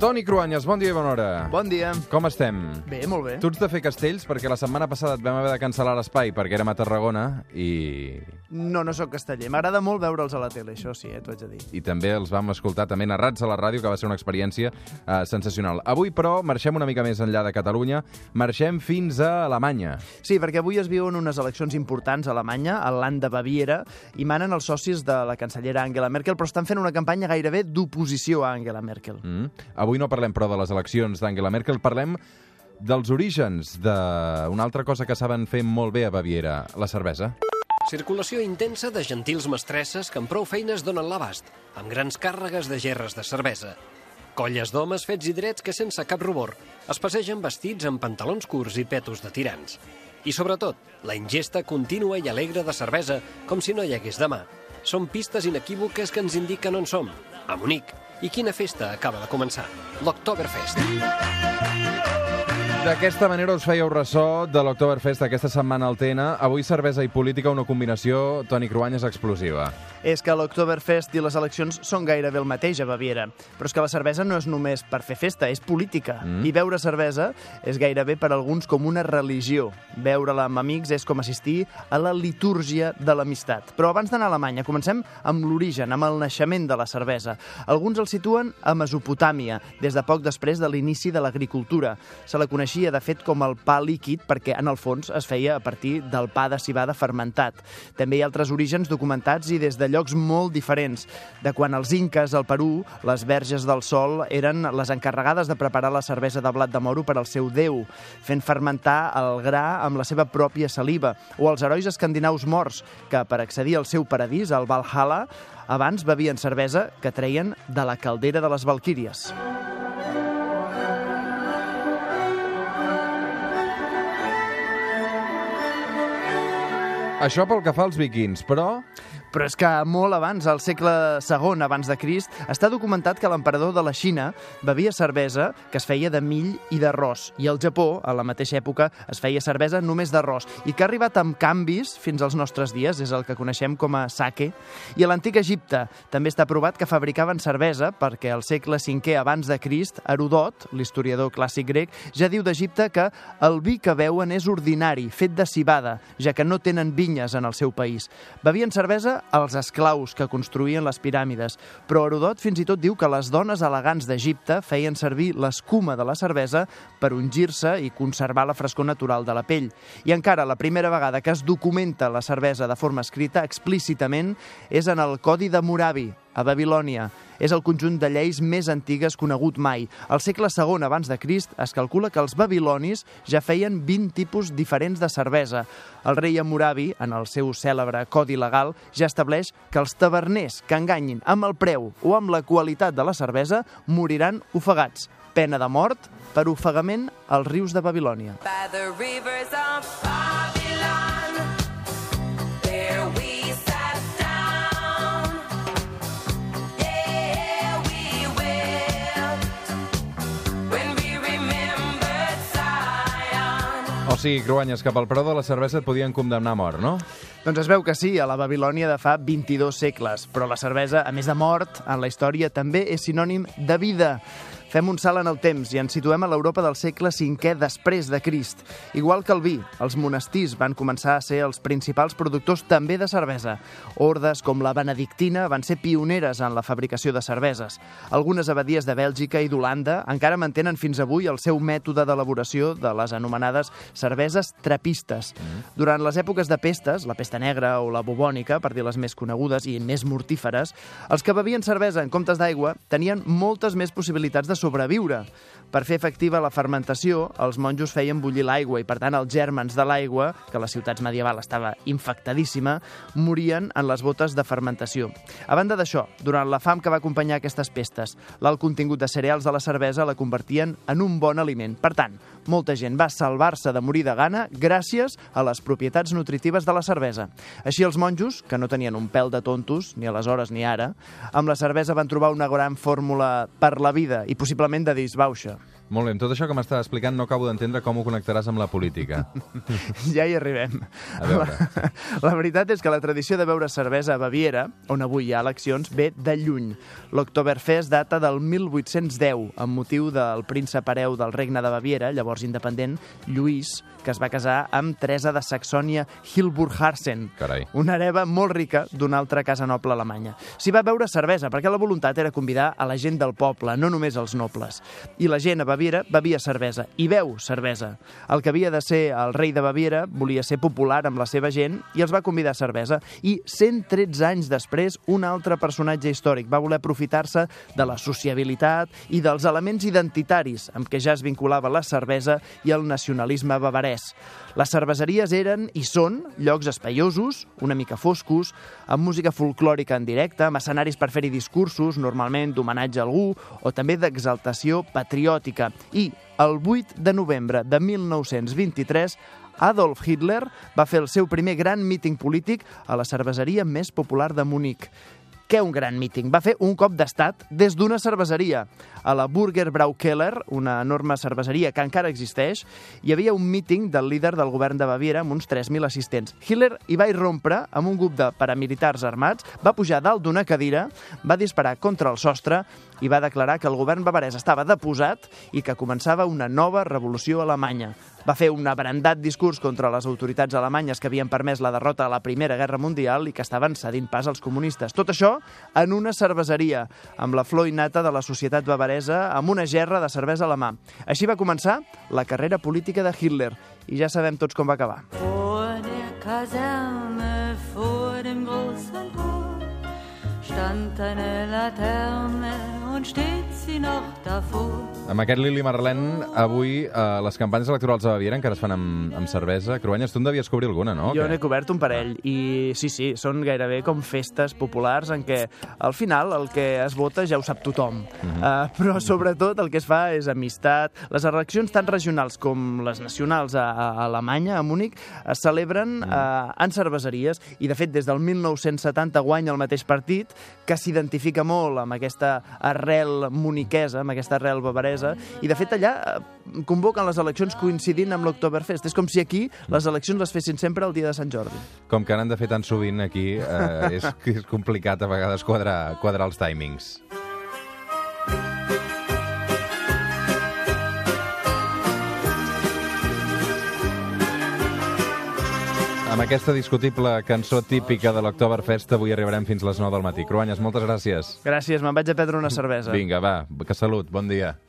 Toni Cruanyes, bon dia i bona hora. Bon dia. Com estem? Bé, molt bé. Tu ets de fer castells perquè la setmana passada et vam haver de cancel·lar l'espai perquè érem a Tarragona i, No, no sóc casteller. M'agrada molt veure'ls a la tele, això sí, eh, t'ho haig de dir. i també els vam escoltar també narrats a la ràdio, que va ser una experiència eh, sensacional. Avui, però, marxem una mica més enllà de Catalunya, marxem fins a Alemanya. Sí, perquè avui es viuen unes eleccions importants a Alemanya, al Land de Baviera, i manen els socis de la cancellera Angela Merkel, però estan fent una campanya gairebé d'oposició a Angela Merkel. Mm. Avui no parlem, però, de les eleccions d'Angela Merkel, parlem dels orígens d'una altra cosa que saben fer molt bé a Baviera, la cervesa. Circulació intensa de gentils mestresses que amb prou feines donen l'abast, amb grans càrregues de gerres de cervesa. Colles d'homes fets i drets que sense cap rubor es passegen vestits amb pantalons curts i petos de tirants. I sobretot, la ingesta contínua i alegre de cervesa com si no hi hagués demà. Són pistes inequívoques que ens indiquen on som, a Munic. I quina festa acaba de començar? L'Oktoberfest. D'aquesta manera us fèieu ressò de l'Oktoberfest aquesta setmana al TN. Avui cervesa i política, una combinació, Toni Cruanyes, explosiva. És que l'Oktoberfest i les eleccions són gairebé el mateix a Baviera. Però és que la cervesa no és només per fer festa, és política. Mm. I beure cervesa és gairebé per alguns com una religió. Beure-la amb amics és com assistir a la litúrgia de l'amistat. Però abans d'anar a Alemanya, comencem amb l'origen, amb el naixement de la cervesa. Alguns el situen a Mesopotàmia, des de poc després de l'inici de l'agricultura. Se la coneixia, de fet, com el pa líquid, perquè en el fons es feia a partir del pa de cibada fermentat. També hi ha altres orígens documentats i des de llocs molt diferents. De quan els inques al Perú, les verges del sol eren les encarregades de preparar la cervesa de blat de moro per al seu déu, fent fermentar el gra amb la seva pròpia saliva, o els herois escandinaus morts, que per accedir al seu paradís, al Valhalla, abans bevien cervesa que treien de la caldera de les Valquíries. Això pel que fa als vikings, però... Però és que molt abans, al segle II abans de Crist, està documentat que l'emperador de la Xina bevia cervesa que es feia de mill i d'arròs. I al Japó, a la mateixa època, es feia cervesa només d'arròs. I que ha arribat amb canvis fins als nostres dies, és el que coneixem com a sake. I a l'antic Egipte també està provat que fabricaven cervesa perquè al segle V abans de Crist, Herodot, l'historiador clàssic grec, ja diu d'Egipte que el vi que beuen és ordinari, fet de cibada, ja que no tenen vinyes en el seu país. Bevien cervesa als esclaus que construïen les piràmides, però Herodot fins i tot diu que les dones elegants d'Egipte feien servir l'escuma de la cervesa per ungir-se i conservar la frescor natural de la pell. I encara la primera vegada que es documenta la cervesa de forma escrita explícitament és en el Codi de Moravi, a Babilònia. És el conjunt de lleis més antigues conegut mai. Al segle II abans de Crist es calcula que els babilonis ja feien 20 tipus diferents de cervesa. El rei Hammurabi, en el seu cèlebre codi legal, ja estableix que els taverners que enganyin amb el preu o amb la qualitat de la cervesa moriran ofegats. Pena de mort per ofegament als rius de Babilònia. by the sigui, Cruanyes, que pel preu de la cervesa et podien condemnar a mort, no? Doncs es veu que sí, a la Babilònia de fa 22 segles, però la cervesa, a més de mort, en la història també és sinònim de vida. Fem un salt en el temps i ens situem a l'Europa del segle V després de Crist. Igual que el vi, els monestirs van començar a ser els principals productors també de cervesa. Ordes com la benedictina van ser pioneres en la fabricació de cerveses. Algunes abadies de Bèlgica i d'Holanda encara mantenen fins avui el seu mètode d'elaboració de les anomenades cerveses trapistes. Durant les èpoques de pestes, la pesta negra o la bubònica, per dir les més conegudes i més mortíferes, els que bevien cervesa en comptes d'aigua tenien moltes més possibilitats de sobreviure. Per fer efectiva la fermentació, els monjos feien bullir l'aigua i, per tant, els gèrmens de l'aigua, que a les ciutats medieval estava infectadíssima, morien en les botes de fermentació. A banda d'això, durant la fam que va acompanyar aquestes pestes, l'alt contingut de cereals de la cervesa la convertien en un bon aliment. Per tant, molta gent va salvar-se de morir de gana gràcies a les propietats nutritives de la cervesa. Així els monjos, que no tenien un pèl de tontos, ni aleshores ni ara, amb la cervesa van trobar una gran fórmula per la vida i possiblement de disbauxa. Molt bé, amb tot això que m'estàs explicant no acabo d'entendre com ho connectaràs amb la política. Ja hi arribem. A veure. La, la veritat és que la tradició de beure cervesa a Baviera, on avui hi ha eleccions, ve de lluny. L'Oktoberfest data del 1810, amb motiu del príncep hereu del regne de Baviera, llavors independent, Lluís, que es va casar amb Teresa de Saxònia Hilburg-Harsen, Carai. una hereva molt rica d'una altra casa noble alemanya. S'hi va beure cervesa, perquè la voluntat era convidar a la gent del poble, no només els nobles. I la gent a Baviera bevia cervesa, i beu cervesa. El que havia de ser el rei de Baviera volia ser popular amb la seva gent i els va convidar a cervesa. I 113 anys després, un altre personatge històric va voler aprofitar-se de la sociabilitat i dels elements identitaris amb què ja es vinculava la cervesa i el nacionalisme bavarès. Les cerveseries eren i són llocs espaiosos, una mica foscos, amb música folclòrica en directe, amb escenaris per fer-hi discursos, normalment d'homenatge a algú, o també d'exaltació patriòtica. I el 8 de novembre de 1923 Adolf Hitler va fer el seu primer gran míting polític a la cerveseria més popular de Munic. Què un gran míting? Va fer un cop d'estat des d'una cerveseria. A la Burger Braukeller, una enorme cerveseria que encara existeix, hi havia un míting del líder del govern de Baviera amb uns 3.000 assistents. Hitler hi va irrompre amb un grup de paramilitars armats, va pujar dalt d'una cadira, va disparar contra el sostre i va declarar que el govern bavarès estava deposat i que començava una nova revolució alemanya. Va fer un abrandat discurs contra les autoritats alemanyes que havien permès la derrota a la Primera Guerra Mundial i que estaven cedint pas als comunistes. Tot això en una cerveseria, amb la flor innata de la societat bavaresa, amb una gerra de cervesa a la mà. Així va començar la carrera política de Hitler, i ja sabem tots com va acabar. Stand eine Laterne und steht. Amb aquest Lili Marlent, avui eh, les campanyes electorals a Baviera encara es fan amb, amb cervesa. Cruanyes, tu en devies cobrir alguna, no? Jo n'he cobert un parell i sí, sí, són gairebé com festes populars en què al final el que es vota ja ho sap tothom. uh, però sobretot el que es fa és amistat. Les eleccions tant regionals com les nacionals a, a Alemanya, a Múnich, es celebren uh, en cerveseries i de fet des del 1970 guanya el mateix partit que s'identifica molt amb aquesta arrel muniquesa, amb aquesta arrel bavaresa i de fet allà eh, convoquen les eleccions coincidint amb l'Oktoberfest. És com si aquí les eleccions les fessin sempre el dia de Sant Jordi. Com que n'han de fer tan sovint aquí, eh, és, és complicat a vegades quadrar, quadrar els timings. Amb aquesta discutible cançó típica de l'Octoberfest avui arribarem fins les 9 del matí. Cruanyes, moltes gràcies. Gràcies, me'n vaig a prendre una cervesa. Vinga, va, que salut, bon dia.